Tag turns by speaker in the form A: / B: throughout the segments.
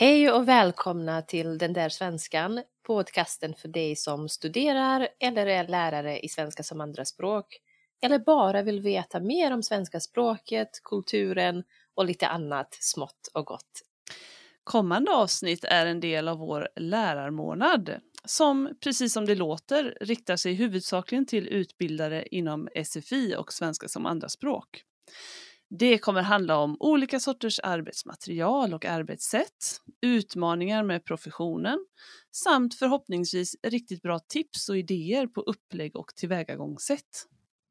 A: Hej och välkomna till Den där svenskan, podcasten för dig som studerar eller är lärare i svenska som andraspråk eller bara vill veta mer om svenska språket, kulturen och lite annat smått och gott.
B: Kommande avsnitt är en del av vår lärarmånad som, precis som det låter, riktar sig huvudsakligen till utbildare inom SFI och svenska som andraspråk. Det kommer handla om olika sorters arbetsmaterial och arbetssätt, utmaningar med professionen samt förhoppningsvis riktigt bra tips och idéer på upplägg och tillvägagångssätt.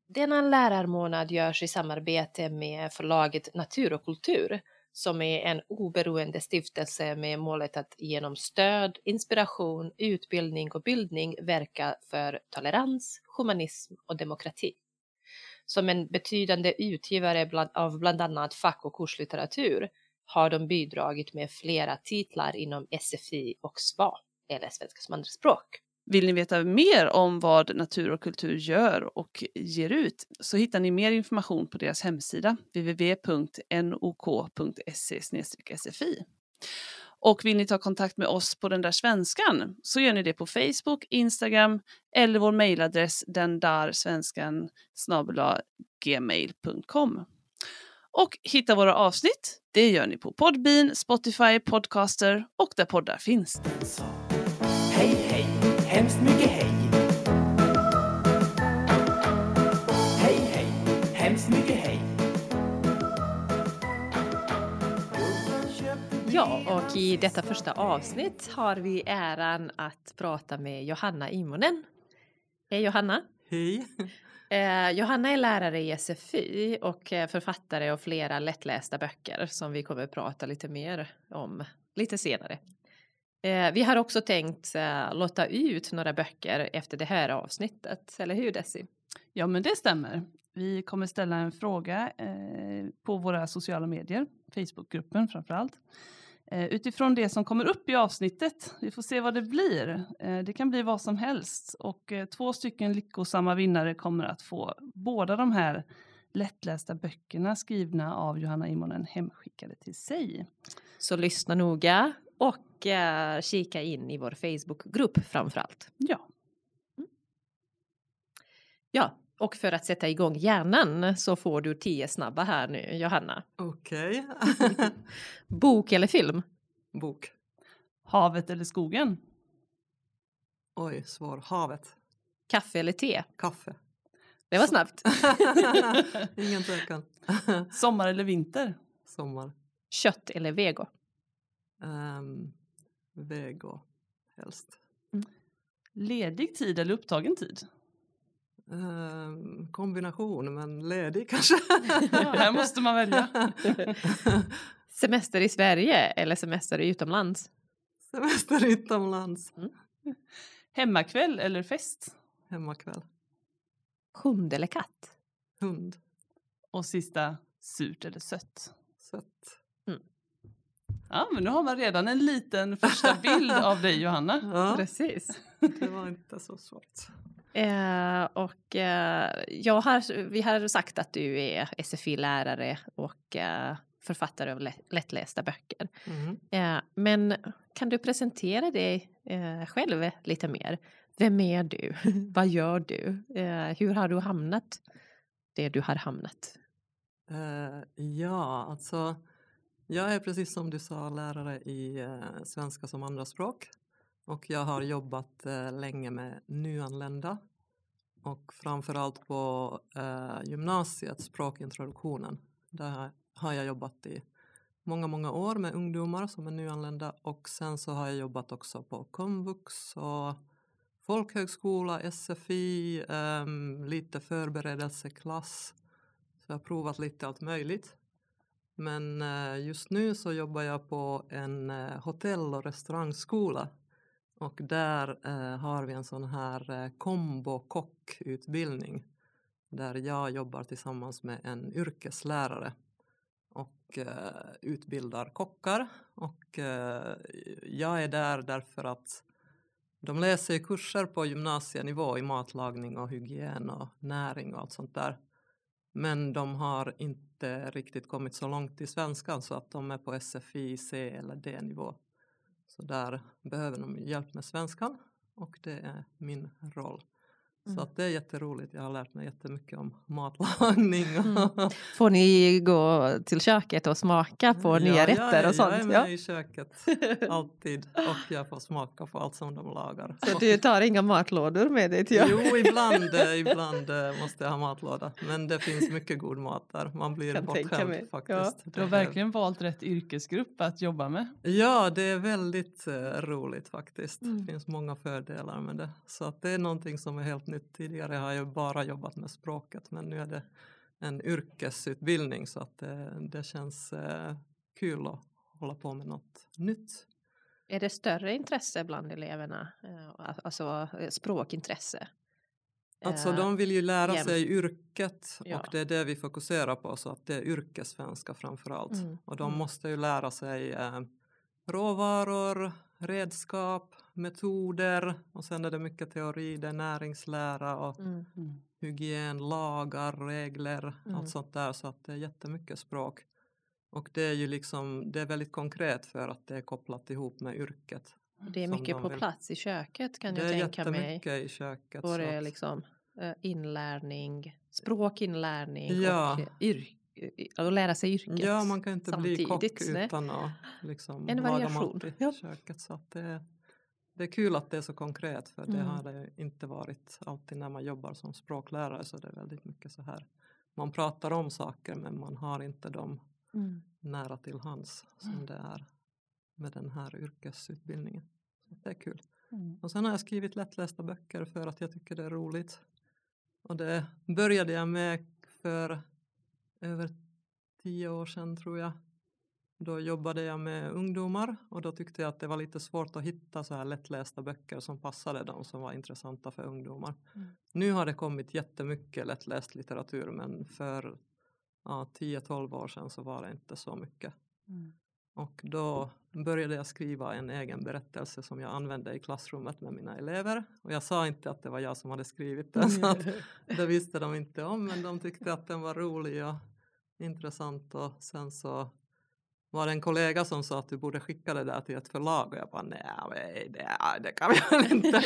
A: Denna lärarmånad görs i samarbete med förlaget Natur och kultur som är en oberoende stiftelse med målet att genom stöd, inspiration, utbildning och bildning verka för tolerans, humanism och demokrati. Som en betydande utgivare bland, av bland annat fack och kurslitteratur har de bidragit med flera titlar inom SFI och SVA, eller svenska som andraspråk.
B: Vill ni veta mer om vad Natur och kultur gör och ger ut så hittar ni mer information på deras hemsida www.nok.se sfi. Och vill ni ta kontakt med oss på den där svenskan så gör ni det på Facebook, Instagram eller vår mejladress den där svenskan gmail.com. Och hitta våra avsnitt, det gör ni på Podbean, Spotify, Podcaster och där poddar finns.
C: Hej, hej, hemskt mycket hej. Hej,
A: Ja, och i detta första avsnitt har vi äran att prata med Johanna Immonen. Hej Johanna!
D: Hej!
A: Eh, Johanna är lärare i SFI och eh, författare av flera lättlästa böcker som vi kommer att prata lite mer om lite senare. Eh, vi har också tänkt eh, låta ut några böcker efter det här avsnittet, eller hur Desi?
B: Ja, men det stämmer. Vi kommer ställa en fråga eh, på våra sociala medier, Facebookgruppen framför allt. Eh, utifrån det som kommer upp i avsnittet. Vi får se vad det blir. Eh, det kan bli vad som helst och eh, två stycken lyckosamma vinnare kommer att få båda de här lättlästa böckerna skrivna av Johanna Immonen hemskickade till sig.
A: Så lyssna noga och eh, kika in i vår Facebookgrupp framför allt.
B: Ja,
A: Ja, och för att sätta igång hjärnan så får du tio snabba här nu, Johanna.
D: Okej.
A: Bok eller film?
D: Bok.
B: havet eller skogen?
D: Oj, svår. Havet.
A: Kaffe eller te?
D: Kaffe.
A: Det var snabbt.
D: Ingen tvekan.
B: Sommar eller vinter?
D: Sommar.
A: Kött eller vego?
D: Um, vego, helst.
B: Ledig tid eller upptagen tid?
D: Ehm, kombination, men ledig kanske.
B: Här måste man välja.
A: Semester i Sverige eller semester utomlands?
D: Semester utomlands.
B: Hemmakväll eller fest?
D: Hemmakväll.
A: Hund eller katt?
D: Hund.
B: Och sista, surt eller sött?
D: Sött.
B: Ja, men nu har man redan en liten första bild av dig Johanna.
D: Ja,
A: Precis.
D: det var inte så svårt.
A: Eh, och eh, jag har, vi har sagt att du är SFI-lärare och eh, författare av lä- lättlästa böcker.
D: Mhm.
A: Eh, men kan du presentera dig eh, själv lite mer? Vem är du? Vad gör du? Eh, hur har du hamnat det du har hamnat?
D: Eh, ja, alltså jag är precis som du sa lärare i eh, svenska som andraspråk och jag har jobbat eh, länge med nyanlända och framförallt på eh, gymnasiet, språkintroduktionen. Där har- jag jobbat i många, många år med ungdomar som är nyanlända och sen så har jag jobbat också på komvux och folkhögskola, SFI, ehm, lite förberedelseklass. Så jag har provat lite allt möjligt. Men eh, just nu så jobbar jag på en eh, hotell och restaurangskola. Och där eh, har vi en sån här kombokockutbildning. Där jag jobbar tillsammans med en yrkeslärare. Och utbildar kockar. Och jag är där därför att de läser kurser på gymnasienivå i matlagning och hygien och näring och allt sånt där. Men de har inte riktigt kommit så långt i svenskan så att de är på SFI, C eller D-nivå. Så där behöver de hjälp med svenskan och det är min roll.
A: Mm.
D: Så att det är jätteroligt. Jag har lärt mig jättemycket om matlagning.
A: Mm. Får ni gå till köket och smaka på nya rätter och sånt?
D: Jag är med
A: Ja.
D: i köket alltid och jag får smaka på allt som de lagar.
A: Så du tar inga matlådor med dig till
D: Jo, ibland, eh, ibland eh, måste jag ha matlåda. Men det finns mycket god mat där. Man blir
A: Kan
D: bortskämd faktiskt.
B: Du har verkligen valt rätt yrkesgrupp att jobba med.
D: Ja, det är väldigt eh, roligt faktiskt.
A: Mm.
D: Det finns många fördelar med det. Så att det är någonting som är helt nytt. Tidigare har jag bara jobbat med språket men nu är det en yrkesutbildning så att det, det känns eh, kul att hålla på med något nytt.
A: Är det större intresse bland eleverna? Eh, Alltså eh, språkintresse?
D: Alltså
A: Eh,
D: de vill ju lära
A: jämt.
D: sig yrket
A: Ja.
D: och det är det vi fokuserar på så att det är yrkessvenska framför allt.
A: Mm,
D: Och de
A: mm.
D: måste ju lära sig eh, råvaror, redskap, metoder och sen är det mycket teori, det är näringslära och
A: mm.
D: hygien, lagar, regler,
A: Mm.
D: allt sånt där så att det är jättemycket språk. Och det är ju liksom, det är väldigt konkret för att det är kopplat ihop med yrket.
A: Det är mycket
D: de
A: på
D: vill.
A: plats i köket kan
D: det
A: jag
D: är
A: tänka mig.
D: jättemycket i köket.
A: Både
D: att-
A: liksom eh, inlärning, språkinlärning
D: Ja.
A: och yrk, att lära sig yrket.
D: Ja, man kan inte bli kock
A: samtidigt,
D: utan att liksom
A: En
D: laga
A: variation,
D: mat i
A: ja.
D: köket. Så att det, det är kul att det är så konkret för det
A: Mm.
D: har det inte varit alltid när man jobbar som språklärare så det är väldigt mycket så här. Man pratar om saker men man har inte dem
A: Mm.
D: nära till hands som det är med den här yrkesutbildningen. Så det är kul.
B: Mm.
D: Och sen har jag skrivit lättlästa böcker för att jag tycker det är roligt. Och det började jag med för över tio år sedan tror jag. Då jobbade jag med ungdomar och då tyckte jag att det var lite svårt att hitta så här lättlästa böcker som passade dem som var intressanta för ungdomar.
A: Mm.
D: Nu har det kommit jättemycket lättläst litteratur men för ja, 10-12 år sedan så var det inte så mycket.
B: Mm.
D: Och då började jag skriva en egen berättelse som jag använde i klassrummet med mina elever. Och jag sa inte att det var jag som hade skrivit den, så att det visste de inte om, men de tyckte att den var rolig och intressant. Och sen så var det en kollega som sa att du borde skicka det där till ett förlag och jag bara nej, det, det kan vi väl inte.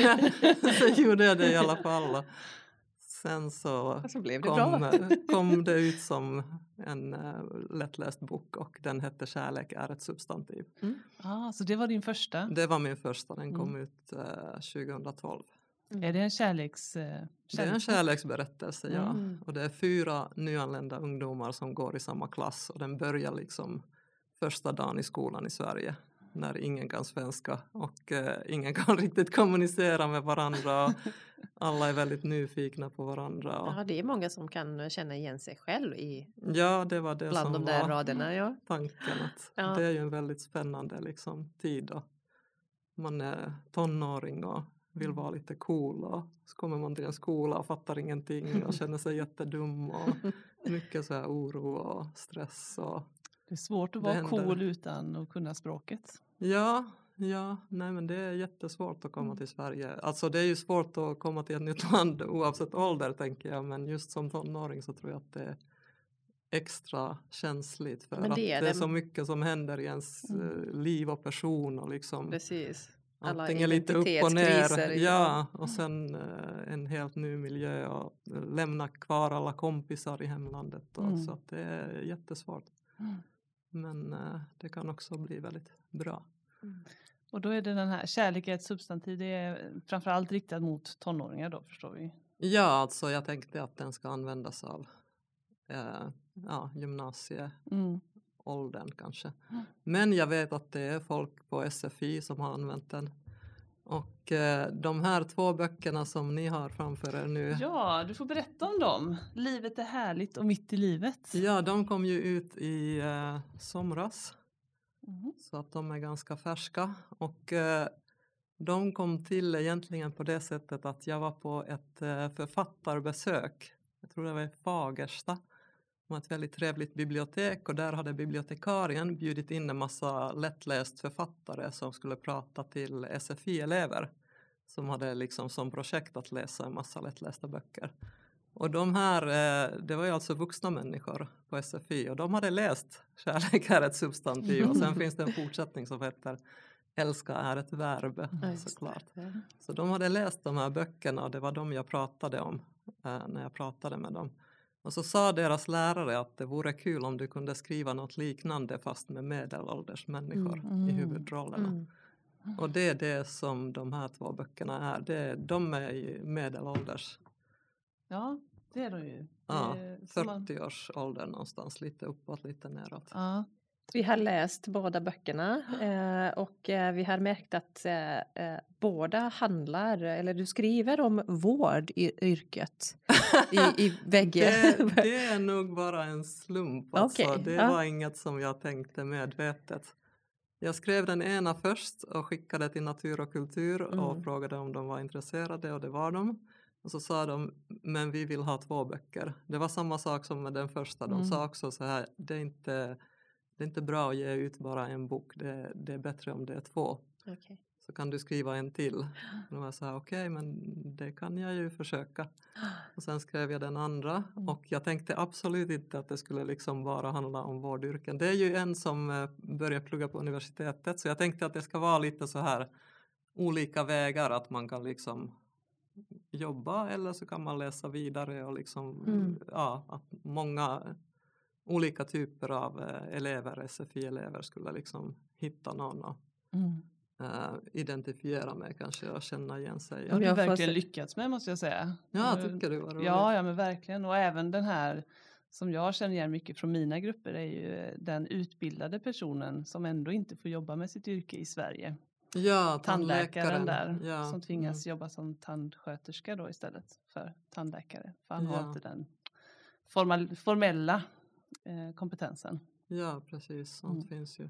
D: så gjorde jag det i alla fall. Sen så
A: så det
D: kom,
A: bra.
D: kom det ut som en uh, lättläst bok och den hette Kärlek är ett substantiv.
B: Ah, så det var din första.
D: Det var min första, den kom
B: Mm.
D: ut eh, 2012.
B: Är det en kärleks... eh,
D: Det är en kärleksberättelse, ja.
A: Mm.
D: Och det är fyra nyanlända ungdomar som går i samma klass och den börjar liksom första dagen i skolan i Sverige när ingen kan svenska och eh, ingen kan riktigt kommunicera med varandra. Alla är väldigt nyfikna på varandra. Och,
A: Ja, det är många som kan känna igen sig själv i
D: ja, det var det
A: bland
D: som
A: de där
D: var
A: raderna. Ja.
D: tanken. Att
A: Ja.
D: Det är ju en väldigt spännande liksom, tid. Och man är tonåring och vill vara lite cool och så kommer man till en skola och fattar ingenting och känner sig jättedum och mycket så här oro och stress. Och,
B: Det är svårt att
D: Det
B: vara
D: händer.
B: cool utan att kunna språket.
D: ja, ja, nej men det är jättesvårt att komma
B: Mm.
D: till Sverige. Alltså det är ju svårt att komma till ett nytt land oavsett ålder tänker jag men just som tonåring så tror jag att det är extra känsligt för
A: Men
D: att
A: det är
D: det är
A: det.
D: så mycket som händer i ens
B: Mm.
D: eh, liv och person och liksom
A: Precis. Alla
D: Antingen lite upp och ner,
A: ja.
D: och sen eh, en helt ny miljö och lämna kvar alla kompisar i hemlandet. Och,
B: Mm.
D: Så att det är jättesvårt.
B: Mm.
D: Men eh, det kan också bli väldigt bra.
B: Och då är det den här kärlek är ett substantiv. Det är framförallt riktat mot tonåringar då förstår vi.
D: Ja, alltså jag tänkte att den ska användas av eh, ja, gymnasieåldern
B: Mm.
D: kanske.
B: Mm.
D: Men jag vet att det är folk på SFI som har använt den. Och eh, de här två böckerna som ni har framför er nu.
B: Ja, du får berätta om dem. Livet är härligt och mitt i livet.
D: Ja, de kom ju ut i eh, somras
B: Mm.
D: så att de är ganska färska och eh, de kom till egentligen på det sättet att jag var på ett författarbesök. Jag tror det var i Fagersta. Var ett väldigt trevligt bibliotek och där hade bibliotekarien bjudit in en massa lättläst författare som skulle prata till SFI-elever som hade liksom som projekt att läsa en massa lättlästa böcker. Och de här, eh, det var ju alltså vuxna människor på SFI och de hade läst Kärlek är ett substantiv och sen finns det en fortsättning som heter älska är ett verb
A: Ja,
D: såklart. Så de hade läst de här böckerna och det var de jag pratade om eh, när jag pratade med dem. Och så sa deras lärare att det vore kul om du kunde skriva något liknande fast med medelålders människor
B: Mm.
D: i huvudrollerna.
A: Mm.
D: Och det är det som de här två böckerna är. Det, de är i medelålders,
B: Ja, det är de ju.
D: Ja,
B: Det är som man-
D: 40-årsåldern någonstans, lite uppåt, lite neråt.
B: Ja.
A: Vi har läst båda böckerna eh, och eh, vi har märkt att eh, eh, båda handlar, eller du skriver om vård i yrket i, bägge.
D: Det, det är nog bara en slump. Alltså.
A: Okej,
D: det var inget som jag tänkte medvetet. Jag skrev den ena först och skickade till Natur och kultur och
A: Mm.
D: frågade om de var intresserade och det var de. Och så sa de, men vi vill ha två böcker. Det var samma sak som med den första. De
B: Mm.
D: sa också så här, det är inte, det är inte bra att ge ut bara en bok. Det, det är bättre om det är två.
A: Okej.
D: Så kan du skriva en till. Och de var så här, okej, men det kan jag ju försöka. Och sen skrev jag den andra
A: Mm.
D: och jag tänkte absolut inte att det skulle liksom bara handla om vårdyrken. Det är ju en som eh, börjar plugga på universitetet så jag tänkte att det ska vara lite så här olika vägar att man kan liksom jobba eller så kan man läsa vidare och liksom
A: Mm.
D: ja, att många olika typer av eh, elever, SFI-elever skulle liksom hitta någon och
B: Mm.
D: eh, identifiera med kanske och känna igen sig.
B: Har du
A: Jag får
B: verkligen
A: se-
B: lyckats med måste jag säga.
D: Ja,
B: Eh,
D: tycker du var roligt?
B: Ja, ja men verkligen. Och även den här som jag känner igen mycket från mina grupper är ju den utbildade personen som ändå inte får jobba med sitt yrke i Sverige.
D: ja
B: Tandläkaren där
D: ja,
B: som tvingas
D: mm.
B: jobba som tandsköterska då istället för tandläkare. För han
D: Ja.
B: har inte den formal, formella eh, kompetensen.
D: Ja, precis. Sånt
B: Mm.
D: finns ju.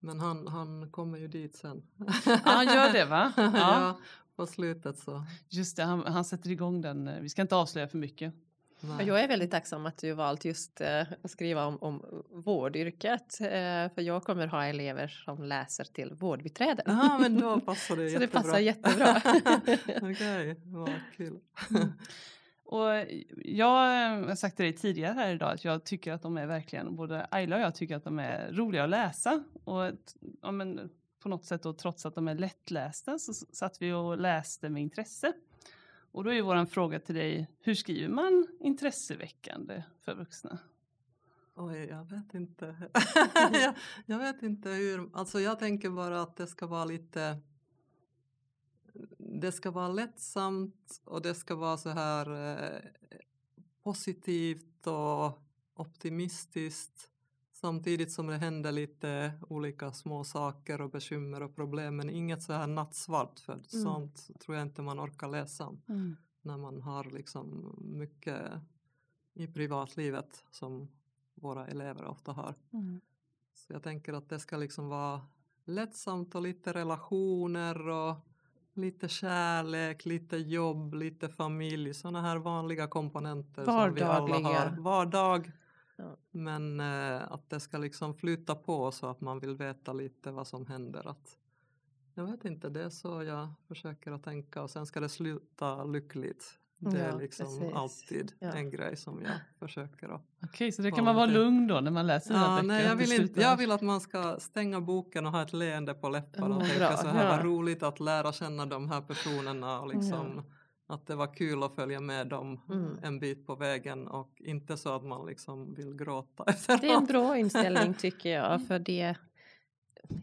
D: Men han, han kommer ju dit sen.
B: Ja, han gör det va?
D: ja.
B: Ja,
D: på slutet så.
B: just det. Han, han sätter igång den. eh, Vi ska inte avslöja för mycket.
D: Nej.
A: jag är väldigt tacksam att du valt just eh, att skriva om, om vårdyrket. Eh, för jag kommer ha elever som läser till vårdbiträden.
D: Ja, men då passar det
A: Så det passar jättebra.
D: Okej, vad kul.
B: Och jag har sagt till dig tidigare här idag att jag tycker att de är verkligen, både Ayla och jag tycker att de är roliga att läsa. Och ja, men, på något sätt då, trots att de är lättlästa så satt vi och läste med intresse. Och då är vår fråga till dig, hur skriver man intresseväckande för vuxna?
D: Oj, jag vet inte. jag, jag vet inte hur, alltså jag tänker bara att det ska vara lite det ska vara lättsamt och det ska vara så här eh, positivt och optimistiskt. Samtidigt som det händer lite olika små saker och bekymmer och problem men inget så här nattsvart för sånt tror jag inte man orkar läsa om när man har liksom mycket i privatlivet som våra elever ofta har. Så jag tänker att det ska liksom vara lättsamt och lite relationer och lite kärlek, lite jobb, lite familj, sådana här vanliga komponenter som vi alla
A: Vardagliga.
D: har. Vardag.
A: Ja.
D: Men eh, att det ska liksom flyta på så att man vill veta lite vad som händer. Att, jag vet inte, det är så jag försöker att tänka och sen ska det sluta lyckligt. Det är
A: Ja,
D: liksom
A: precis.
D: alltid
A: Ja.
D: en grej som jag försöker att
B: Okej, så det kan man vara lugn då när man läser den här
D: Ja,
B: böcker?
D: nej, jag, vill inte, jag vill att man ska stänga boken och ha ett leende på läpparna och
A: Ja,
D: tänka så här,
A: ja.
D: vad roligt att lära känna de här personerna och liksom att det var kul att följa med dem
A: Mm.
D: en bit på vägen och inte så att man liksom vill gråta efteråt.
A: Det är en bra inställning tycker jag för det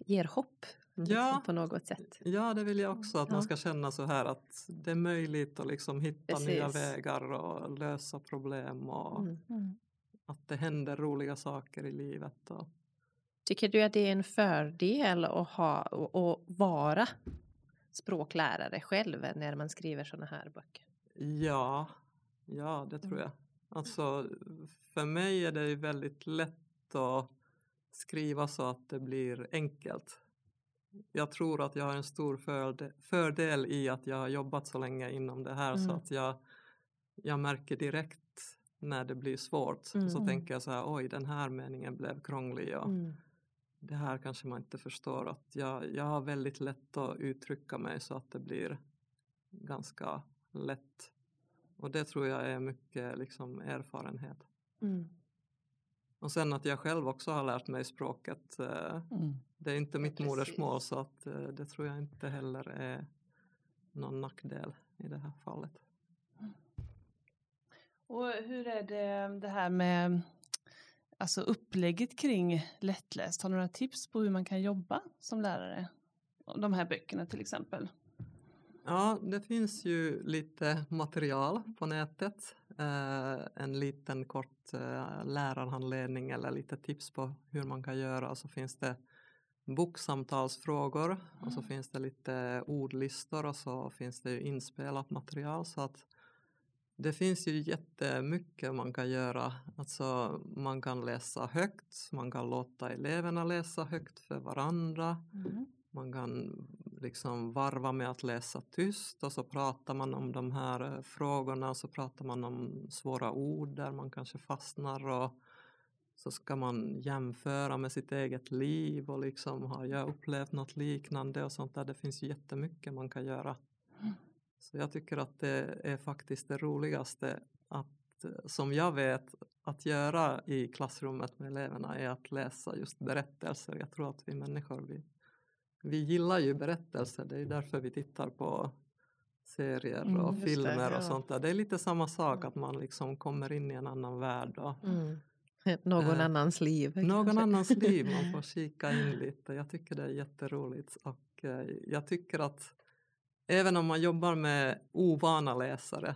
A: ger hopp liksom,
D: Ja.
A: på något sätt.
D: Ja, det vill jag också att
A: Ja.
D: man ska känna så här att det är möjligt att liksom hitta nya
A: Precis.
D: vägar och lösa problem och
A: Mm.
B: Mm.
D: att det händer roliga saker i livet. Och,
A: Tycker du att det är en fördel att ha och vara språklärare själv när man skriver sådana här böcker?
D: Ja, ja det tror
A: Mm.
D: jag. Alltså för mig är det väldigt lätt att skriva så att det blir enkelt. Jag tror att jag har en stor förde- fördel i att jag har jobbat så länge inom det här så
A: Mm.
D: att jag, jag märker direkt när det blir svårt. Så
A: Mm.
D: tänker jag så här, oj den här meningen blev krånglig och
A: Mm.
D: det här kanske man inte förstår. Att jag, jag har väldigt lätt att uttrycka mig så att det blir ganska lätt. Och det tror jag är mycket liksom erfarenhet.
A: Mm.
D: Och sen att jag själv också har lärt mig språket. eh,
B: Mm.
D: Det är inte mitt
A: precis.
D: modersmål så att eh, det tror jag inte heller är någon nackdel i det här fallet.
B: Och hur är det, det här med alltså upplägget kring lättläst? Har du några tips på hur man kan jobba som lärare? De här böckerna till exempel.
D: Ja, det finns ju lite material på nätet. Eh, en liten kort eh, lärarhandledning eller lite tips på hur man kan göra. Och så finns det boksamtalsfrågor och så finns det lite ordlistor och så finns det ju inspelat material. Så att det finns ju jättemycket man kan göra. Alltså man kan läsa högt, man kan låta eleverna läsa högt för varandra. Man kan liksom varva med att läsa tyst och så pratar man om de här eh, frågorna och så pratar man om svåra ord där man kanske fastnar och så ska man jämföra med sitt eget liv och liksom har jag upplevt något liknande och sånt där. Det finns jättemycket man kan göra. Så jag tycker att det är faktiskt det roligaste att, eh, som jag vet att göra i klassrummet med eleverna är att läsa just berättelser. Jag tror att vi människor vi, vi gillar ju berättelser, det är därför vi tittar på serier
B: Mm,
D: och
B: just det,
D: filmer
A: ja.
D: och sånt där. Det är lite samma sak att man liksom kommer in i en annan värld och
A: Mm. Någon
D: Eh,
A: annans liv.
D: någon
A: kanske.
D: annans liv, man får kika in lite. Jag tycker det är jätteroligt och eh, jag tycker att även om man jobbar med ovana läsare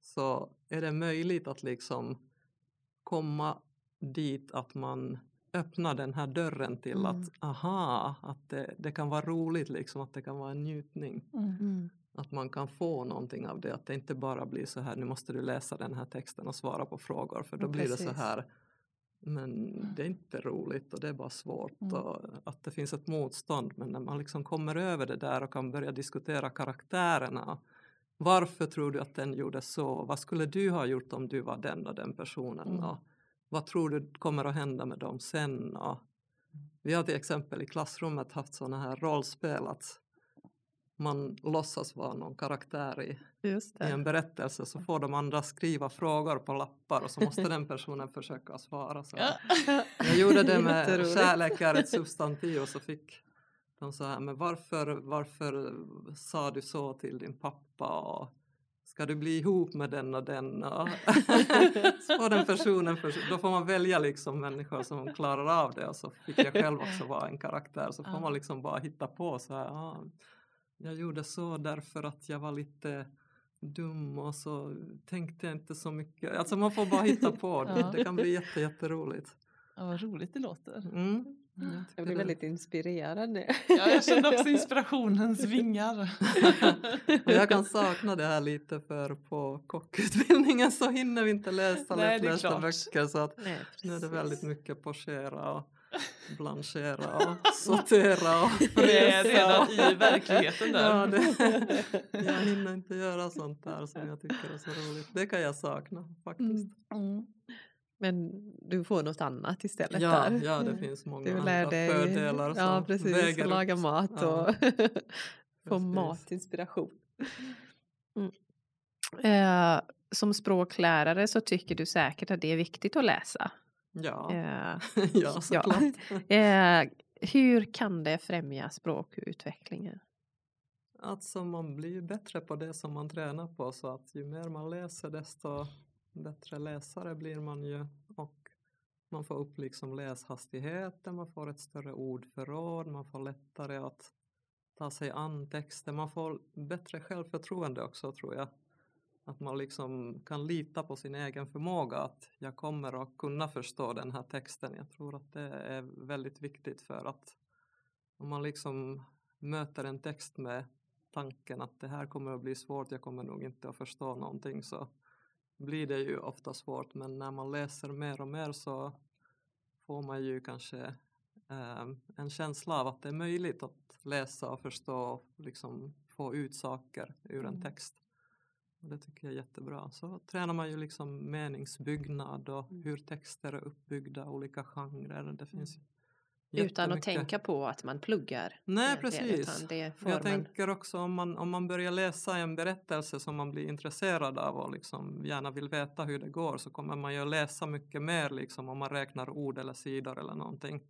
D: så är det möjligt att liksom komma dit att man öppnar den här dörren till
A: Mm.
D: att aha, att det, det kan vara roligt liksom, att det kan vara en njutning.
A: Mm.
D: Att man kan få någonting av det, att det inte bara blir så här, nu måste du läsa den här texten och svara på frågor, för då
A: Ja,
D: blir det så här, men det är inte roligt och det är bara svårt
B: Mm.
D: och att det finns ett motstånd, men när man liksom kommer över det där och kan börja diskutera karaktärerna, varför tror du att den gjorde så, vad skulle du ha gjort om du var den och den personen
B: Mm.
D: och vad tror du kommer att hända med dem sen och vi har till exempel i klassrummet haft sådana här rollspel att man låtsas vara någon karaktär i, i en berättelse så får de andra skriva frågor på lappar och så måste den personen försöka svara. Så.
B: Ja.
D: Jag gjorde det med kärlek är ett substantiv och så fick de så här, men varför, varför sa du så till din pappa och ska du bli ihop med den och den? Och så får den personen, för, då får man välja liksom människor som klarar av det och så fick jag själv också vara en karaktär så får man liksom bara hitta på så här, ah, jag gjorde så därför att jag var lite dum och så tänkte jag inte så mycket. Alltså man får bara hitta på det. Det kan bli jätte, jätteroligt.
B: Ja, vad roligt det låter.
D: Mm. Jag
A: blir väldigt inspirerad nu.
B: Ja, jag kände också inspirationens vingar.
D: Och jag kan sakna det här lite för på kockutbildningen så hinner vi inte läsa lättlästa böcker så att
A: Nej,
D: nu är det väldigt mycket pochera och blanchera och sortera och
B: Det är
D: fräsa
B: redan i verkligheten där.
D: Ja, det, jag hinner inte göra sånt där som jag tycker är så roligt. Det kan jag sakna faktiskt.
B: Mm.
A: Men du får något annat istället
D: Ja,
A: där.
D: ja, det finns många
A: Du
D: andra
A: lär dig
D: fördelar som
A: ja, precis,
D: väger
A: att laga mat
D: Ja,
A: och få
D: precis.
A: matinspiration. Mm. Eh, som språklärare så tycker du säkert att det är viktigt att läsa.
D: Ja,
A: Eh,
D: ja såklart.
A: eh, hur kan det främja språkutvecklingen?
D: Alltså man blir bättre på det som man tränar på så att ju mer man läser desto bättre läsare blir man ju och man får upp liksom läshastigheten, man får ett större ordförråd, man får lättare att ta sig an texten, man får bättre självförtroende också tror jag. Att man liksom kan lita på sin egen förmåga att jag kommer att kunna förstå den här texten. Jag tror att det är väldigt viktigt för att om man liksom möter en text med tanken att det här kommer att bli svårt, jag kommer nog inte att förstå någonting så blir det ju ofta svårt men när man läser mer och mer så får man ju kanske eh, en känsla av att det är möjligt att läsa och förstå och liksom få ut saker ur en
B: Mm.
D: text. Och det tycker jag är jättebra. Så tränar man ju liksom meningsbyggnad och hur texter är uppbyggda, olika genrer. Det finns ju
A: Utan att tänka på att man pluggar.
D: Nej,
A: eh,
D: precis.
A: Det, det
D: Jag tänker också om man, om man börjar läsa en berättelse som man blir intresserad av och liksom gärna vill veta hur det går så kommer man ju att läsa mycket mer liksom om man räknar ord eller sidor eller någonting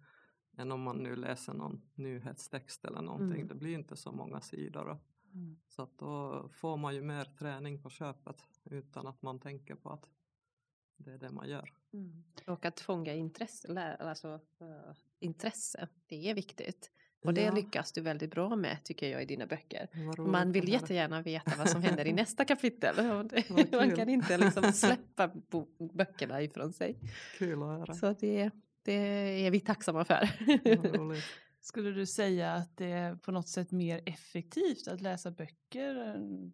D: än om man nu läser någon nyhetstext eller någonting.
A: Mm.
D: Det blir inte så många sidor.
B: Mm.
D: så att då får man ju mer träning på köpet utan att man tänker på att det är det man gör.
A: Mm. Och att fånga intresse, alltså, eh, intresse, det är viktigt. Och det
D: Ja,
A: lyckas du väldigt bra med tycker jag i dina böcker. Man vill jättegärna veta vad som händer i nästa kapitel. Man kan inte liksom släppa böckerna ifrån sig.
D: Kul att höra.
A: Så det, det är vi tacksamma för.
B: Skulle du säga att det är på något sätt mer effektivt att läsa böcker?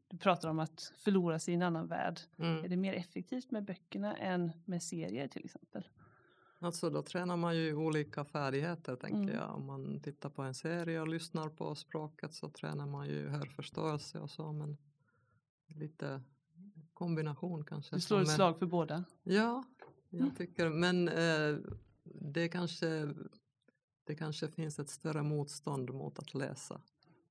B: Du pratar om att förlora sig i en annan värld. Är
D: Mm.
B: det mer effektivt med böckerna än med serier till exempel?
D: Alltså då tränar man ju olika färdigheter tänker
B: Mm.
D: jag. Om man tittar på en serie och lyssnar på språket så tränar man ju hörförståelse och så men lite kombination kanske.
B: Du slår ett
D: är-
B: slag för båda.
D: Ja, jag
B: Mm.
D: tycker men eh, det kanske det kanske finns ett större motstånd mot att läsa.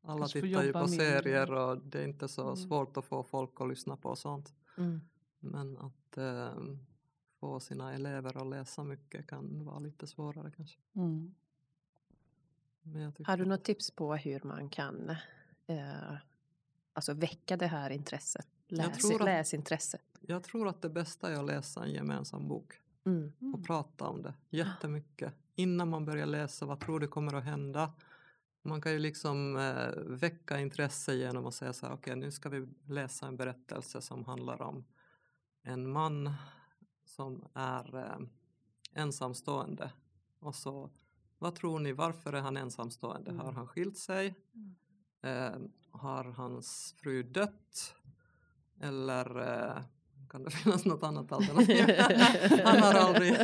D: Alla tittar ju på serier och det är inte så
B: Mm.
D: svårt att få folk att lyssna på sånt.
A: Mm.
D: Men att eh, få sina elever att läsa mycket kan vara lite svårare kanske.
B: Mm.
A: Har du något tips på hur man kan eh, alltså väcka det här intresset? Läs,
D: tror att-
A: Läsintresse.
D: Jag tror att det bästa är att läsa en gemensam bok
A: Mm.
B: Mm.
D: och prata om det jättemycket. Innan man börjar läsa, vad tror du kommer att hända? Man kan ju liksom eh, väcka intresse genom att säga så här, okej nu ska vi läsa en berättelse som handlar om en man som är eh, ensamstående. Och så, vad tror ni, varför är han ensamstående?
A: Mm.
D: Har han skilt sig? Eh, har hans fru dött? Eller eh, kan det finnas något annat alternativ? han, har aldrig,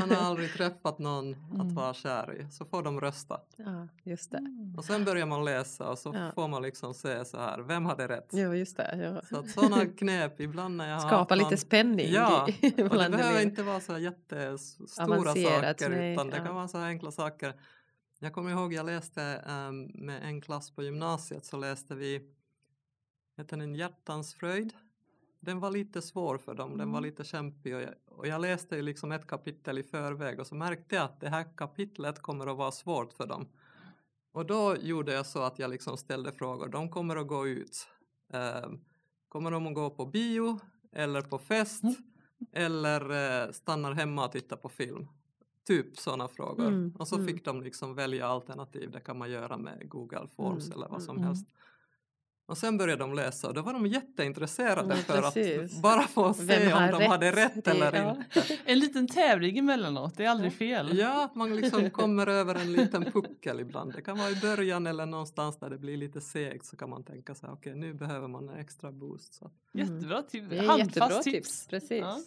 D: han har aldrig träffat någon att
B: Mm.
D: vara kär i. Så får de rösta.
A: Ja, just det.
B: Mm.
D: Och sen börjar man läsa och så
A: Ja.
D: får man liksom se så här, vem hade rätt?
A: Jo, just det. Ja.
D: Så att sådana knep ibland när jag har
A: Skapa lite
D: någon,
A: spänning.
D: Ja,
A: i-
D: och det behöver inte vara så jättestora saker
A: nej,
D: utan det
A: ja.
D: kan vara så här enkla saker. Jag kommer ihåg jag läste ehm, med en klass på gymnasiet så läste vi heter den Hjärtans fröjd. Den var lite svår för dem, den var
B: Mm.
D: lite kämpig och jag, och jag läste ju liksom ett kapitel i förväg och så märkte jag att det här kapitlet kommer att vara svårt för dem. Och då gjorde jag så att jag liksom ställde frågor. De kommer att gå ut. Ehm, kommer de att gå på bio eller på fest
B: Mm.
D: eller eh, stannar hemma och tittar på film? Typ sådana frågor.
A: Mm,
D: Och så
A: mm.
D: fick de liksom välja alternativ. Det kan man göra med Google Forms
A: Mm,
D: eller vad som helst. Och sen började de läsa och då var de jätteintresserade
A: Mm,
D: för
A: precis.
D: att bara få se om de
A: rätt?
D: hade rätt
A: Det-
D: eller
A: ja.
D: inte.
B: En liten tävling emellanåt, det är aldrig fel.
D: Ja, att man liksom kommer över en liten puckel ibland. Det kan vara i början eller någonstans där det blir lite segt så kan man tänka sig okej nu behöver man en extra boost. Så.
B: Jättebra tips.
A: Det är
B: Handfast
A: jättebra
B: tips.
A: tips. Precis.
B: Ja.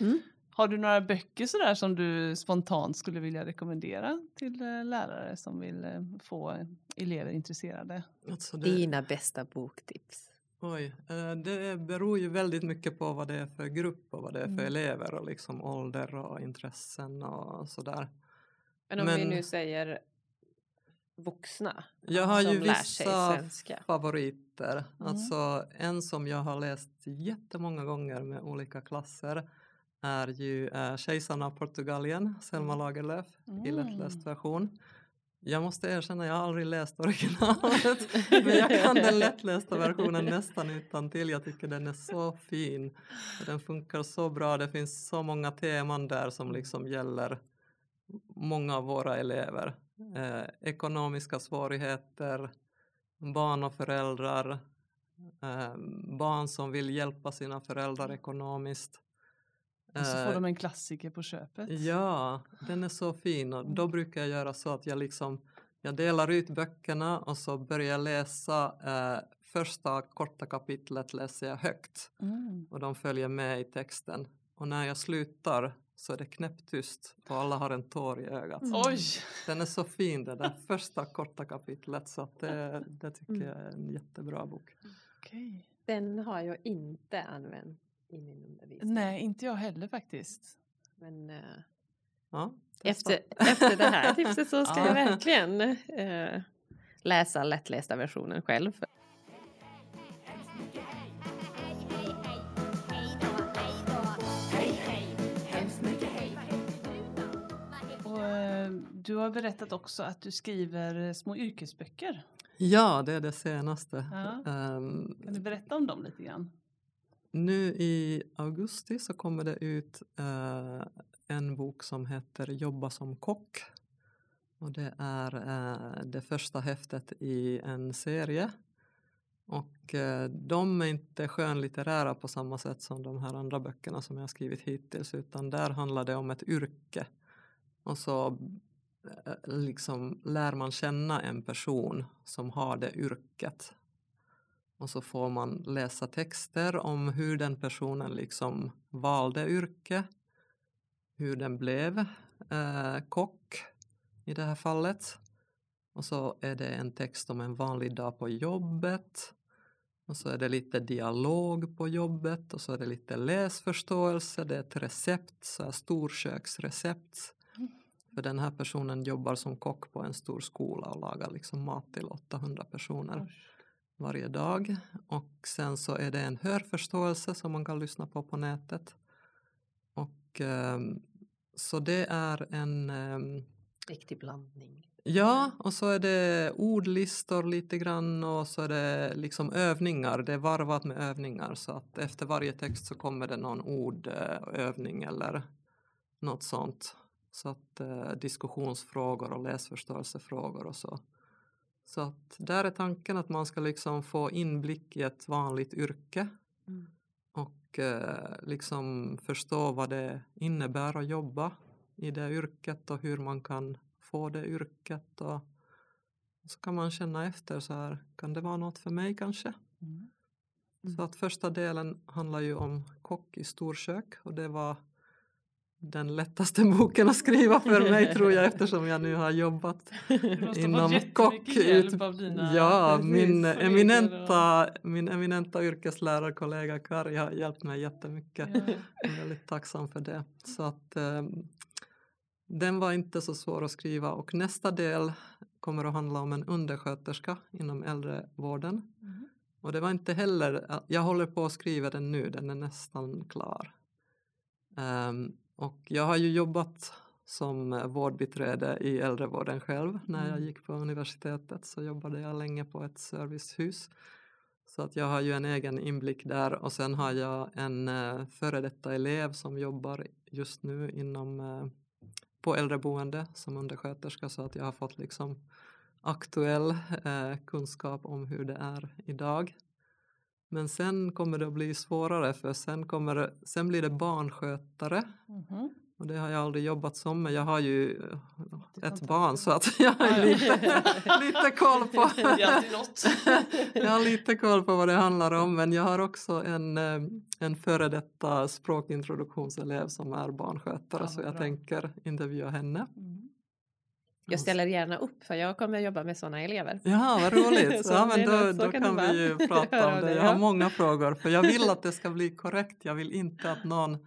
A: Mm.
B: Har du några böcker sådär som du spontant skulle vilja rekommendera till eh, lärare som vill eh, få elever intresserade?
D: Alltså det,
A: Dina bästa boktips.
D: oj, eh, det beror ju väldigt mycket på vad det är för grupp och vad det är för
B: Mm.
D: elever och liksom ålder och intressen och sådär.
A: Men om vi
D: Men-
A: nu säger vuxna
D: Jag har
A: som
D: ju
A: lär sig
D: vissa
A: svenska.
D: favoriter.
B: Mm.
D: Alltså en som jag har läst jättemånga gånger med olika klasser är ju äh, Kejsarna av Portugalien, Selma Lagerlöf i
B: Mm.
D: lättläst version. Jag måste erkänna, jag har aldrig läst originalet men jag kan den lättlästa versionen nästan utan till. Jag tycker den är så fin. Den funkar så bra, det finns så många teman där som liksom gäller många av våra elever. Eh, ekonomiska svårigheter, barn och föräldrar, eh, barn som vill hjälpa sina föräldrar ekonomiskt.
B: Och så
D: Eh,
B: får de en klassiker på köpet.
D: Ja, den är så fin och då brukar jag göra så att jag liksom jag delar ut böckerna och så börjar jag läsa eh, första korta kapitlet läser jag högt
B: Mm.
D: och de följer med i texten. Och när jag slutar så är det knäpptyst och alla har en tår i ögat.
A: Mm.
B: Oj!
D: Den är så fin det där första korta kapitlet så att det, det tycker
A: Mm.
D: jag är en jättebra bok.
B: Okej.
A: Den har jag inte använt i min undervisning.
B: Nej, inte jag heller faktiskt.
A: Men eh,
D: Ja,
A: Efter, efter det här tipset så ska jag verkligen eh, läsa lättlästa versionen själv.
B: Och, eh, du har berättat också att du skriver små yrkesböcker.
D: Ja, det är det senaste.
B: Ja.
D: Ehm,
B: Kan du berätta om dem lite grann?
D: Nu i augusti så kommer det ut eh, en bok som heter Jobba som kock. Och det är eh, det första häftet i en serie. Och eh, de är inte skönlitterära på samma sätt som de här andra böckerna som jag har skrivit hittills utan där handlar det om ett yrke. Och så eh, liksom lär man känna en person som har det yrket. Och så får man läsa texter om hur den personen liksom valde yrke, hur den blev eh, kock i det här fallet. Och så är det en text om en vanlig dag på jobbet. Och så är det lite dialog på jobbet och så är det lite läsförståelse. Det är ett recept, så här storköksrecept. För den här personen jobbar som kock på en stor skola och lagar liksom mat till 800 personer varje dag. Och sen så är det en hörförståelse som man kan lyssna på på nätet. Och ehm, så det är en ehm,
A: Riktig blandning.
D: Ja, och så är det ordlistor lite grann och så är det liksom övningar. Det är varvat med övningar så att efter varje text så kommer det någon ordövning eller något sånt. Så att eh, diskussionsfrågor och läsförståelsefrågor och så. Så att där är tanken att man ska liksom få inblick i ett vanligt yrke
A: Mm.
D: och eh, liksom förstå vad det innebär att jobba i det yrket och hur man kan få det yrket och så kan man känna efter så här, kan det vara något för mig kanske?
B: Mm.
D: Så att första delen handlar ju om kock i storkök och det var den lättaste boken att skriva för mig tror jag eftersom jag nu har jobbat inom
B: fått
D: kock.
B: jättemycket hjälp av dina
D: Ja, min eminenta, min eminenta yrkeslärarkollega Kari har hjälpt mig jättemycket.
B: Ja.
D: Jag är väldigt tacksam för det. Så att eh, den var inte så svår att skriva och nästa del kommer att handla om en undersköterska inom äldrevården.
B: Mm.
D: Och det var inte heller, jag håller på att skriva den nu, den är nästan klar. Ehm, och jag har ju jobbat som vårdbiträde i äldrevården själv. När jag
B: Mm.
D: gick på universitetet så jobbade jag länge på ett servicehus. Så att jag har ju en egen inblick där och sen har jag en uh, före detta elev som jobbar just nu inom eh, på äldreboende som undersköterska så att jag har fått liksom aktuell eh, kunskap om hur det är idag. Men sen kommer det att bli svårare för sen, kommer, det- sen blir det barnskötare
B: Mhm.
D: och det har jag aldrig jobbat som men jag har ju eh, ett barn så att jag har lite, lite koll på jag har lite koll på vad det handlar om men jag har också en, eh, en före detta språkintroduktionselev som är barnskötare
B: Ja,
D: så jag
B: bra.
D: tänker intervjua henne.
B: Mm.
A: Jag ställer gärna upp för jag kommer att jobba med sådana elever.
D: Ja, vad roligt.
A: Så
D: ja, men då, då
A: kan
D: vi ju prata om
A: det.
D: Jag har många frågor för jag vill att det ska bli korrekt. Jag vill inte att någon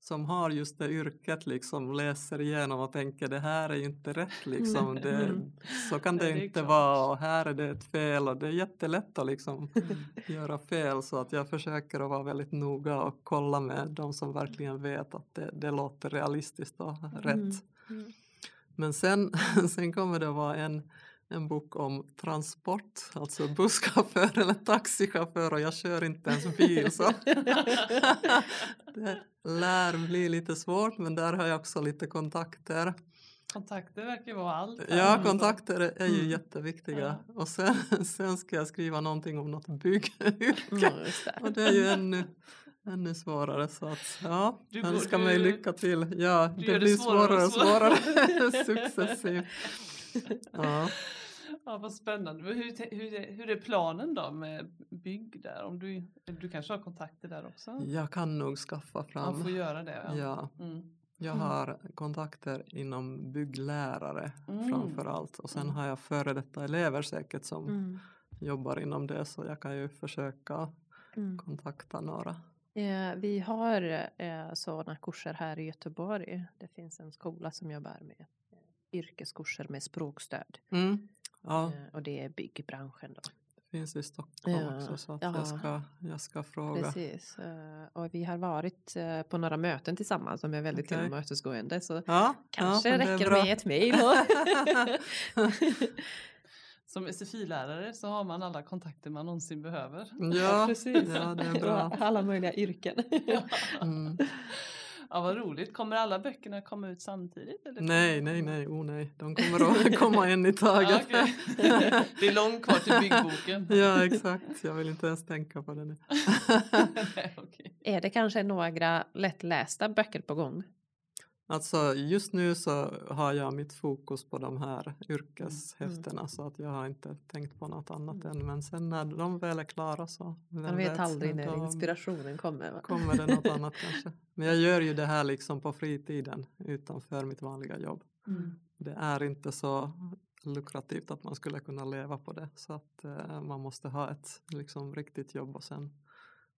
D: som har just det yrket liksom läser igenom och tänker det här är ju inte rätt liksom. Det,
A: Mm.
D: så kan det, inte
B: klart.
D: vara och här är det ett fel och det är jättelätt att liksom
B: Mm.
D: göra fel så att jag försöker att vara väldigt noga och kolla med de som verkligen vet att det, det låter realistiskt och rätt.
A: Mm.
D: Men sen, sen kommer det vara en, en bok om transport, alltså busschaufför eller taxichaufför och jag kör inte ens bil så det lär bli lite svårt men där har jag också lite kontakter.
B: Kontakter verkar vara allt.
D: Ja, kontakter är ju
B: Mm.
D: jätteviktiga
B: Ja.
D: och sen, sen ska jag skriva någonting om något byggyrke
A: Mm,
D: och det är ju ännu, ännu svårare så att ja,
B: Du går-
D: önskar
B: du-
D: mig lycka till. Ja, det
B: gör det
D: blir
B: svårare
D: svårare
B: och
D: och svårare successivt. Ja.
B: Ja, vad spännande. Hur, hur, hur är planen då med bygg där? Om du, du kanske har kontakter där också?
D: Jag kan nog skaffa
B: Man
D: fram.
B: får göra det. Ja.
D: Ja,
B: Mm.
D: jag
B: Mm.
D: har kontakter inom bygglärare
B: Mm.
D: framför allt och sen
B: Mm.
D: har jag före detta elever säkert som
A: Mm.
D: jobbar inom det så jag kan ju försöka
A: Mm.
D: kontakta några.
A: Eh, vi har eh, sådana kurser här i Göteborg. Det finns en skola som jobbar med eh, yrkeskurser med språkstöd.
D: Mm. Ja,
A: Eh, och det är byggbranschen då.
D: det finns i Stockholm
A: Ja,
D: också så att
A: ja.
D: jag, ska, jag ska fråga.
A: Precis. Eh, och vi har varit eh, på några möten tillsammans som är väldigt
D: Okej.
A: tillmötesgående. Så
D: Ja,
A: kanske
D: ja,
A: räcker med ett mejl.
B: Som SFI-lärare så har man alla kontakter man någonsin behöver.
D: Ja,
A: precis.
D: ja, det är bra.
A: Alla möjliga yrken.
D: Mm.
B: Ja, vad roligt. Kommer alla böckerna komma ut samtidigt? Eller?
D: Nej, nej, nej, oh nej. De kommer att komma en i taget.
B: Ja. Det är långt kvar till byggboken.
D: Ja, exakt. Jag vill inte ens tänka på det nu.
B: Nej, okej.
A: är det kanske några lättlästa böcker på gång?
D: Alltså just nu så har jag mitt fokus på de här yrkeshäftena så att jag har inte tänkt på något annat än men sen när de väl är klara så
A: Man vet aldrig när inspirationen kommer. Va?
D: kommer det något annat kanske. Men jag gör ju det här liksom på fritiden utanför mitt vanliga jobb.
B: Mm.
D: Det är inte så lukrativt att man skulle kunna leva på det så att eh, man måste ha ett liksom riktigt jobb och sen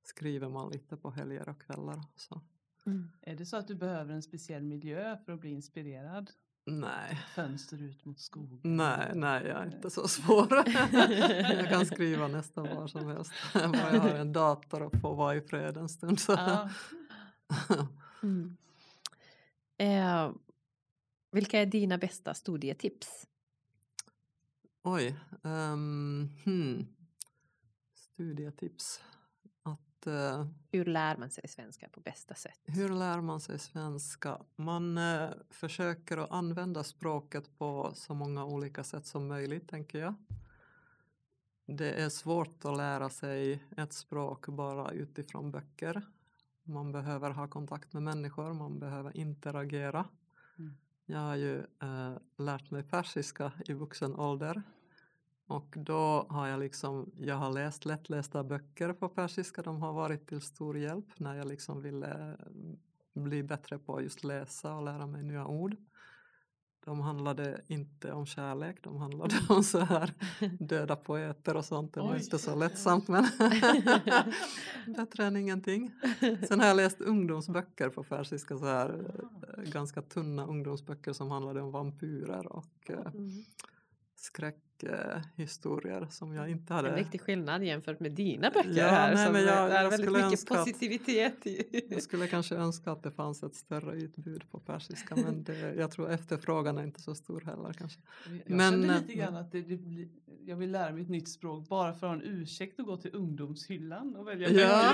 D: skriver man lite på helger och kvällar. Så.
A: Mm.
B: Är det så att du behöver en speciell miljö för att bli inspirerad?
D: Nej,
B: Fönster ut mot skogen?
D: nej, nej, jag är inte så svår. jag kan skriva nästan var som helst. Bara jag har en dator och får vara i fred en stund. Så.
B: Ja.
A: Mm. Eh, vilka är dina bästa studietips?
D: Oj, um, hmm. studietips. Att, eh,
A: Hur lär man sig svenska på bästa sätt?
D: hur lär man sig svenska? Man eh, försöker att använda språket på så många olika sätt som möjligt, tänker jag. Det är svårt att lära sig ett språk bara utifrån böcker. Man behöver ha kontakt med människor, man behöver interagera.
B: Mm.
D: Jag har ju eh, lärt mig persiska i vuxen ålder. Och då har jag liksom, jag har läst lättlästa böcker på persiska, de har varit till stor hjälp när jag liksom ville bli bättre på att just läsa och lära mig nya ord. De handlade inte om kärlek, de handlade om så här döda poeter och sånt. Det var
B: Oj.
D: inte så lättsamt men bättre än ingenting. Sen har jag läst ungdomsböcker på persiska, så här eh, ganska tunna ungdomsböcker som handlade om vampyrer och eh,
A: Mm.
D: Skräckhistorier som jag inte hade.
A: En viktig skillnad jämfört med dina böcker
D: Ja,
A: här
D: nej,
A: som
D: men jag-
A: är
D: jag
A: väldigt
D: skulle
A: mycket
D: önska
A: positivitet i.
D: Jag skulle kanske önska att det fanns ett större utbud på persiska men det, jag tror efterfrågan är inte så stor heller kanske.
B: Jag
D: Men,
B: kände
D: eh,
B: lite grann att det, det, blir- jag vill lära mig ett nytt språk bara för att ha en ursäkt att gå till ungdomshyllan och välja
D: Ja.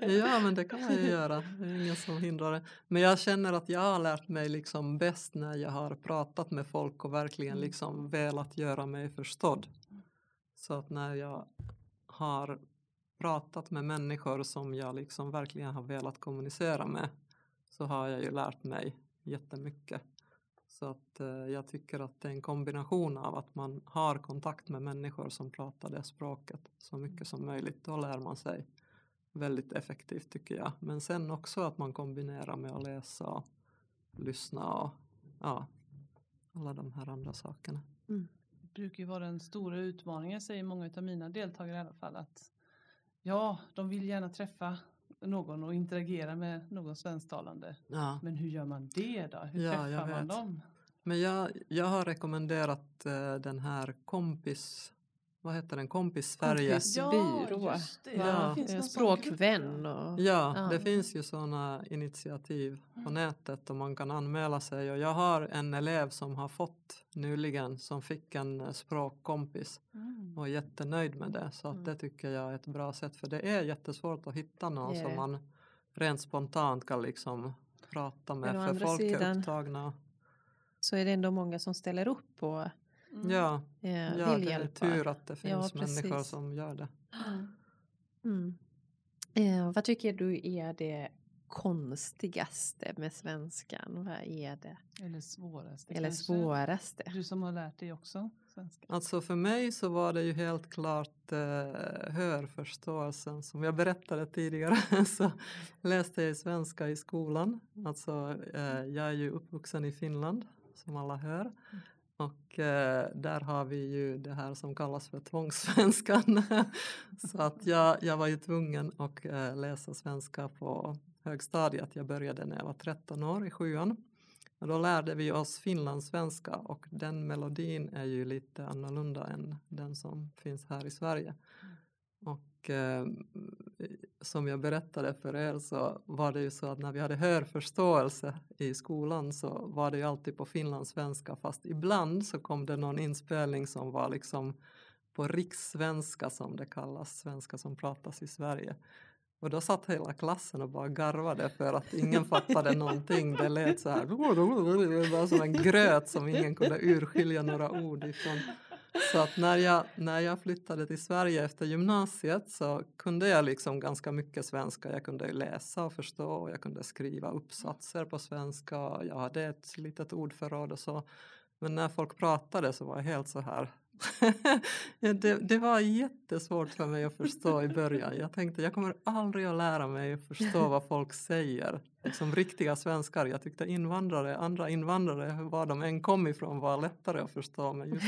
D: Ja men det kan man ju göra, det är ingen som hindrar det. Men jag känner att jag har lärt mig liksom bäst när jag har pratat med folk och verkligen
B: Mm.
D: liksom velat att göra mig förstådd. Så att när jag har pratat med människor som jag liksom verkligen har velat kommunicera med så har jag ju lärt mig jättemycket. Så att eh, jag tycker att det är en kombination av att man har kontakt med människor som pratar det språket så mycket som möjligt. Då lär man sig väldigt effektivt tycker jag. Men sen också att man kombinerar med att läsa och lyssna och ja, alla de här andra sakerna.
B: Det brukar ju vara den stora utmaningen säger många av mina deltagare i alla fall att ja, de vill gärna träffa någon och interagera med någon svensktalande.
D: Ja.
B: Men hur gör man det då? Hur
D: Ja,
B: träffar man dem?
D: Men jag, jag har rekommenderat eh, den här kompis, vad heter den, kompis Sverige.
A: Kompis.
D: Ja.
B: Det finns någon sån
A: Språkvän och...
D: Ja,
A: Ja.
D: det finns ju sådana initiativ på nätet och man kan anmäla sig. Och jag har en elev som har fått nyligen som fick en eh, språkkompis
B: ja. Mm.
D: och är jättenöjd med det. Så att
A: Mm.
D: det tycker jag är ett bra sätt för det är jättesvårt att hitta någon
A: är
D: som man rent spontant kan liksom prata med för folk är
A: sidan-
D: upptagna.
A: Så är det ändå många som ställer upp och
B: Mm.
D: Ja,
A: eh,
D: ja
A: vill
D: det är
A: hjälpa.
D: tur att det
A: Ja,
D: finns människor
A: precis.
D: som gör det.
B: Mm.
A: Mm. Eh, vad tycker du är det konstigaste med svenskan? Vad är det?
B: Eller svåraste
A: Eller
B: kanske.
A: svåraste?
B: Du som har lärt dig också svenska.
D: Alltså för mig så var det ju helt klart eh, hörförståelsen som jag berättade tidigare så läste jag svenska i skolan. Alltså eh, jag är ju uppvuxen i Finland som alla hör och eh, där har vi ju det här som kallas för tvångssvenskan. så att jag, jag var ju tvungen att eh, läsa svenska på högstadiet. Jag började när jag var 13 år i sjuan. Och då lärde vi oss finlandssvenska och den melodin är ju lite annorlunda än den som finns här i Sverige. Och eh, som jag berättade för er så var det ju så att när vi hade hörförståelse i skolan så var det ju alltid på finlandssvenska fast ibland så kom det någon inspelning som var liksom på rikssvenska som det kallas, svenska som pratas i Sverige. Och då satt hela klassen och bara garvade för att ingen fattade någonting. Det lät så här, bara som en gröt som ingen kunde urskilja några ord ifrån. Så att när jag, när jag flyttade till Sverige efter gymnasiet så kunde jag liksom ganska mycket svenska. Jag kunde läsa och förstå och jag kunde skriva uppsatser på svenska. Jag hade ett litet ordförråd och så. Men när folk pratade så var jag helt så här det, det, var jättesvårt för mig att förstå i början. Jag tänkte jag kommer aldrig att lära mig att förstå vad folk säger. Som riktiga svenskar. Jag tyckte invandrare, andra invandrare, var de än kom ifrån var lättare att förstå. Men just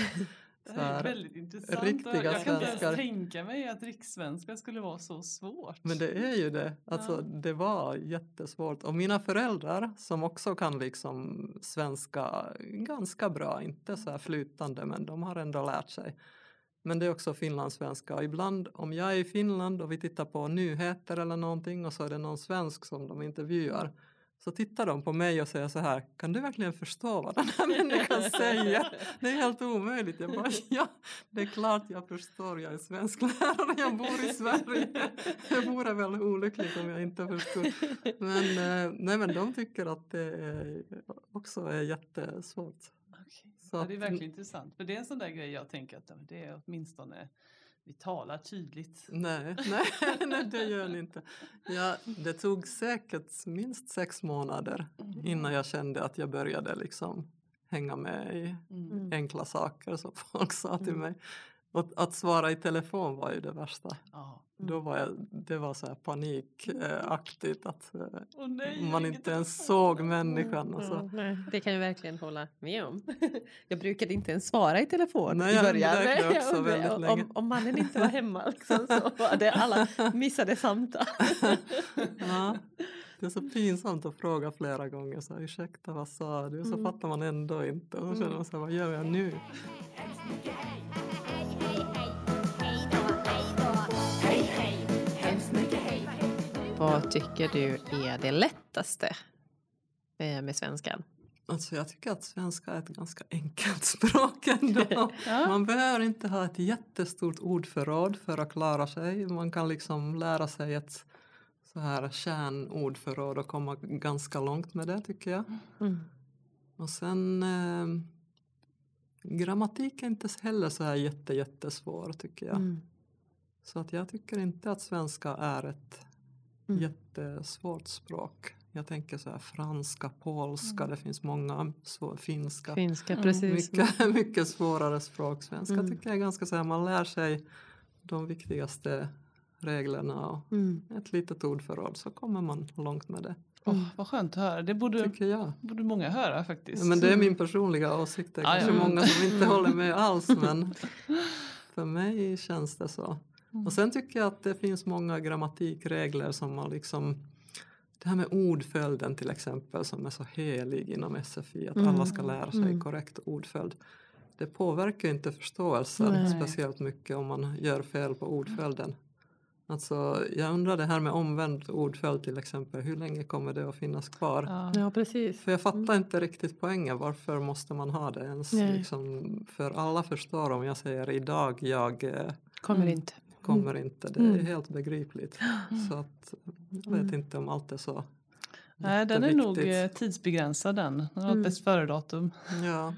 B: det här är väldigt intressant.
D: Riktiga
B: jag kan inte ens tänka mig att rikssvenska skulle vara så svårt.
D: Men det är ju det. Alltså,
B: Ja.
D: Det var jättesvårt. Och mina föräldrar som också kan liksom svenska ganska bra, inte så här flytande men de har ändå lärt sig. Men det är också finlandssvenska. Och ibland om jag är i Finland och vi tittar på nyheter eller någonting och så är det någon svensk som de intervjuar så tittar de på mig och säger så här, kan du verkligen förstå vad den här människan säger? Det är helt omöjligt. Jag bara, ja, det är klart jag förstår, jag är svensklärare, jag bor i Sverige. Det vore väl olyckligt om jag inte förstod. Men, eh, nej, men de tycker att det är, också är jättesvårt.
B: Okej.
D: Så
B: ja, det är
D: att-
B: verkligen intressant. För det är en sån där grej jag tänker att det är åtminstone vi talar tydligt.
D: Nej, nej, nej, det gör ni inte. Ja, det tog säkert minst sex månader innan jag kände att jag började liksom hänga med i
B: Mm.
D: enkla saker som folk sa till
B: Mm.
D: mig. Och att svara i telefon var ju det värsta.
B: Ja.
D: Då var jag, det var så här panikaktigt att
B: Åh nej, jag
D: man inte ens såg människan. Och
A: Ja,
D: så.
A: nej, det kan jag verkligen hålla med om. Jag brukade inte ens svara i telefon
D: Nej,
A: i
D: jag
A: början.
D: också
A: om-
D: väldigt
A: om,
D: länge.
A: om mannen inte var hemma liksom, så var det alla missade samtal.
D: Ja, det är så pinsamt att fråga flera gånger. Så här, Ursäkta, vad sa du? Så
A: Mm.
D: fattar man ändå inte. Och då känner man så här, vad gör jag nu?
A: Vad tycker du är det lättaste eh, med svenskan?
D: Alltså jag tycker att svenska är ett ganska enkelt språk ändå.
B: Ja.
D: Man behöver inte ha ett jättestort ordförråd för att klara sig. Man kan liksom lära sig ett så här kärnordförråd och komma ganska långt med det tycker jag.
A: Mm.
D: Och sen eh, grammatik är inte heller så här jätte, jättesvår tycker jag.
A: Mm.
D: Så att jag tycker inte att svenska är ett
A: Mm.
D: jättesvårt språk. Jag tänker så här franska, polska, det finns många, så, finska.
A: Finska,
B: Mm.
A: precis.
D: Mycket, mycket svårare språk. Svenska
A: Mm.
D: tycker jag är ganska så här, man lär sig de viktigaste reglerna och
A: Mm.
D: ett litet ordförråd så kommer man långt med det.
B: Åh, vad skönt att höra. Det borde,
D: Tycker jag.
B: borde många höra faktiskt.
D: Men det är min personliga åsikt. Det är
B: Ja,
D: kanske
B: ja.
D: många som inte håller med alls men för mig känns det så.
B: Mm.
D: Och sen tycker jag att det finns många grammatikregler som man liksom det här med ordföljden till exempel som är så helig inom SFI att
A: Mm.
D: alla ska lära sig
A: Mm.
D: korrekt ordföljd. Det påverkar inte förståelsen
A: Nej.
D: speciellt mycket om man gör fel på ordföljden. Alltså, jag undrar det här med omvänd ordföljd till exempel, hur länge kommer det att finnas kvar?
B: Ja.
A: Ja, precis.
D: För jag fattar inte riktigt poängen, varför måste man ha det ens? Liksom, för alla förstår om jag säger idag, jag eh,
A: Kommer
B: Mm.
A: inte.
D: Kommer inte. Det är
A: Mm.
D: helt begripligt. Så att, jag vet
A: Mm.
D: inte om allt är så
B: Nej, den är nog eh, tidsbegränsad den. Den har ett
A: Mm.
B: bäst före-datum.
D: Ja.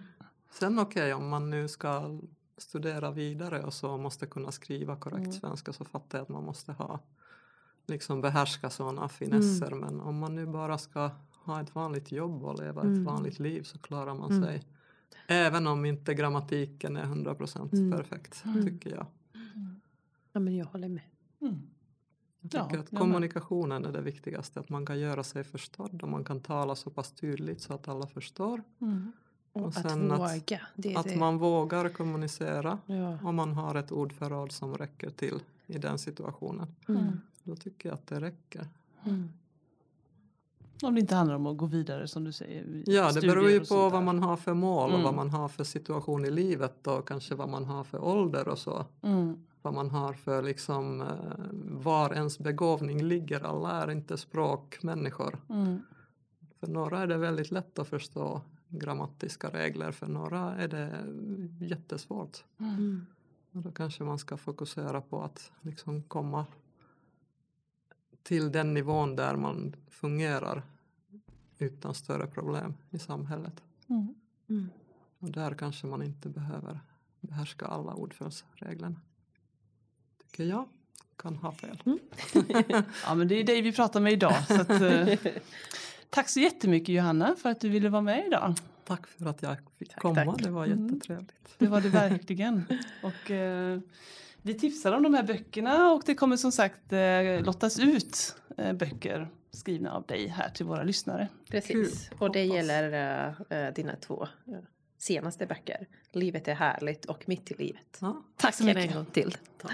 D: Sen okej, om man nu ska studera vidare och så måste kunna skriva korrekt
B: Mm.
D: svenska så fattar jag att man måste ha liksom behärska sådana finesser. Men om man nu bara ska ha ett vanligt jobb och leva
A: Mm.
D: ett vanligt liv så klarar man
A: Mm.
D: sig. Även om inte grammatiken är 100%
A: Mm.
D: perfekt
B: Mm.
D: tycker jag.
A: Ja, men jag håller med.
B: Mm.
D: Jag
B: Ja,
D: tycker att
B: jag med.
D: kommunikationen är det viktigaste. Att man kan göra sig förstådd och man kan tala så pass tydligt så att alla förstår.
B: Mm.
A: Och
D: Och
A: att
D: sen att-
A: våga. det är
D: Att
A: det.
D: man vågar kommunicera
A: Ja.
D: om man har ett ordförråd som räcker till i den situationen.
A: Mm.
D: Då tycker jag att det räcker.
A: Mm.
B: Om det inte handlar om att gå vidare som du säger.
D: Ja, det beror ju
B: och
D: på vad man har för mål och
B: Mm.
D: vad man har för situation i livet och kanske vad man har för ålder och så.
B: Mm.
D: Vad man har för liksom eh, var ens begåvning ligger. Alla är inte språkmänniskor.
B: Mm.
D: För några är det väldigt lätt att förstå grammatiska regler, för några är det jättesvårt.
A: Mm.
D: Och då kanske man ska fokusera på att liksom komma till den nivån där man fungerar utan större problem i samhället.
B: Mm.
A: Mm.
D: Och där kanske man inte behöver behärska alla ordföljdsreglerna. Tycker jag. Kan ha fel.
B: Ja, men det är dig vi pratar med idag. Så att, eh, tack så jättemycket Johanna för att du ville vara med idag.
D: Tack för att jag fick
A: Tack,
D: komma.
A: tack.
D: Det var
B: Mm.
D: jättetrevligt.
B: Det var det verkligen. Och, eh, vi tipsar om de här böckerna och det kommer som sagt eh, lottas ut eh, böcker skrivna av dig här till våra lyssnare.
A: Precis.
D: Kul.
A: Och det
D: Hoppas.
A: gäller eh, eh, dina två eh, senaste böcker. Livet är härligt och Mitt i livet.
D: Ja,
B: Tack så mycket.
A: en gång till.
D: tack.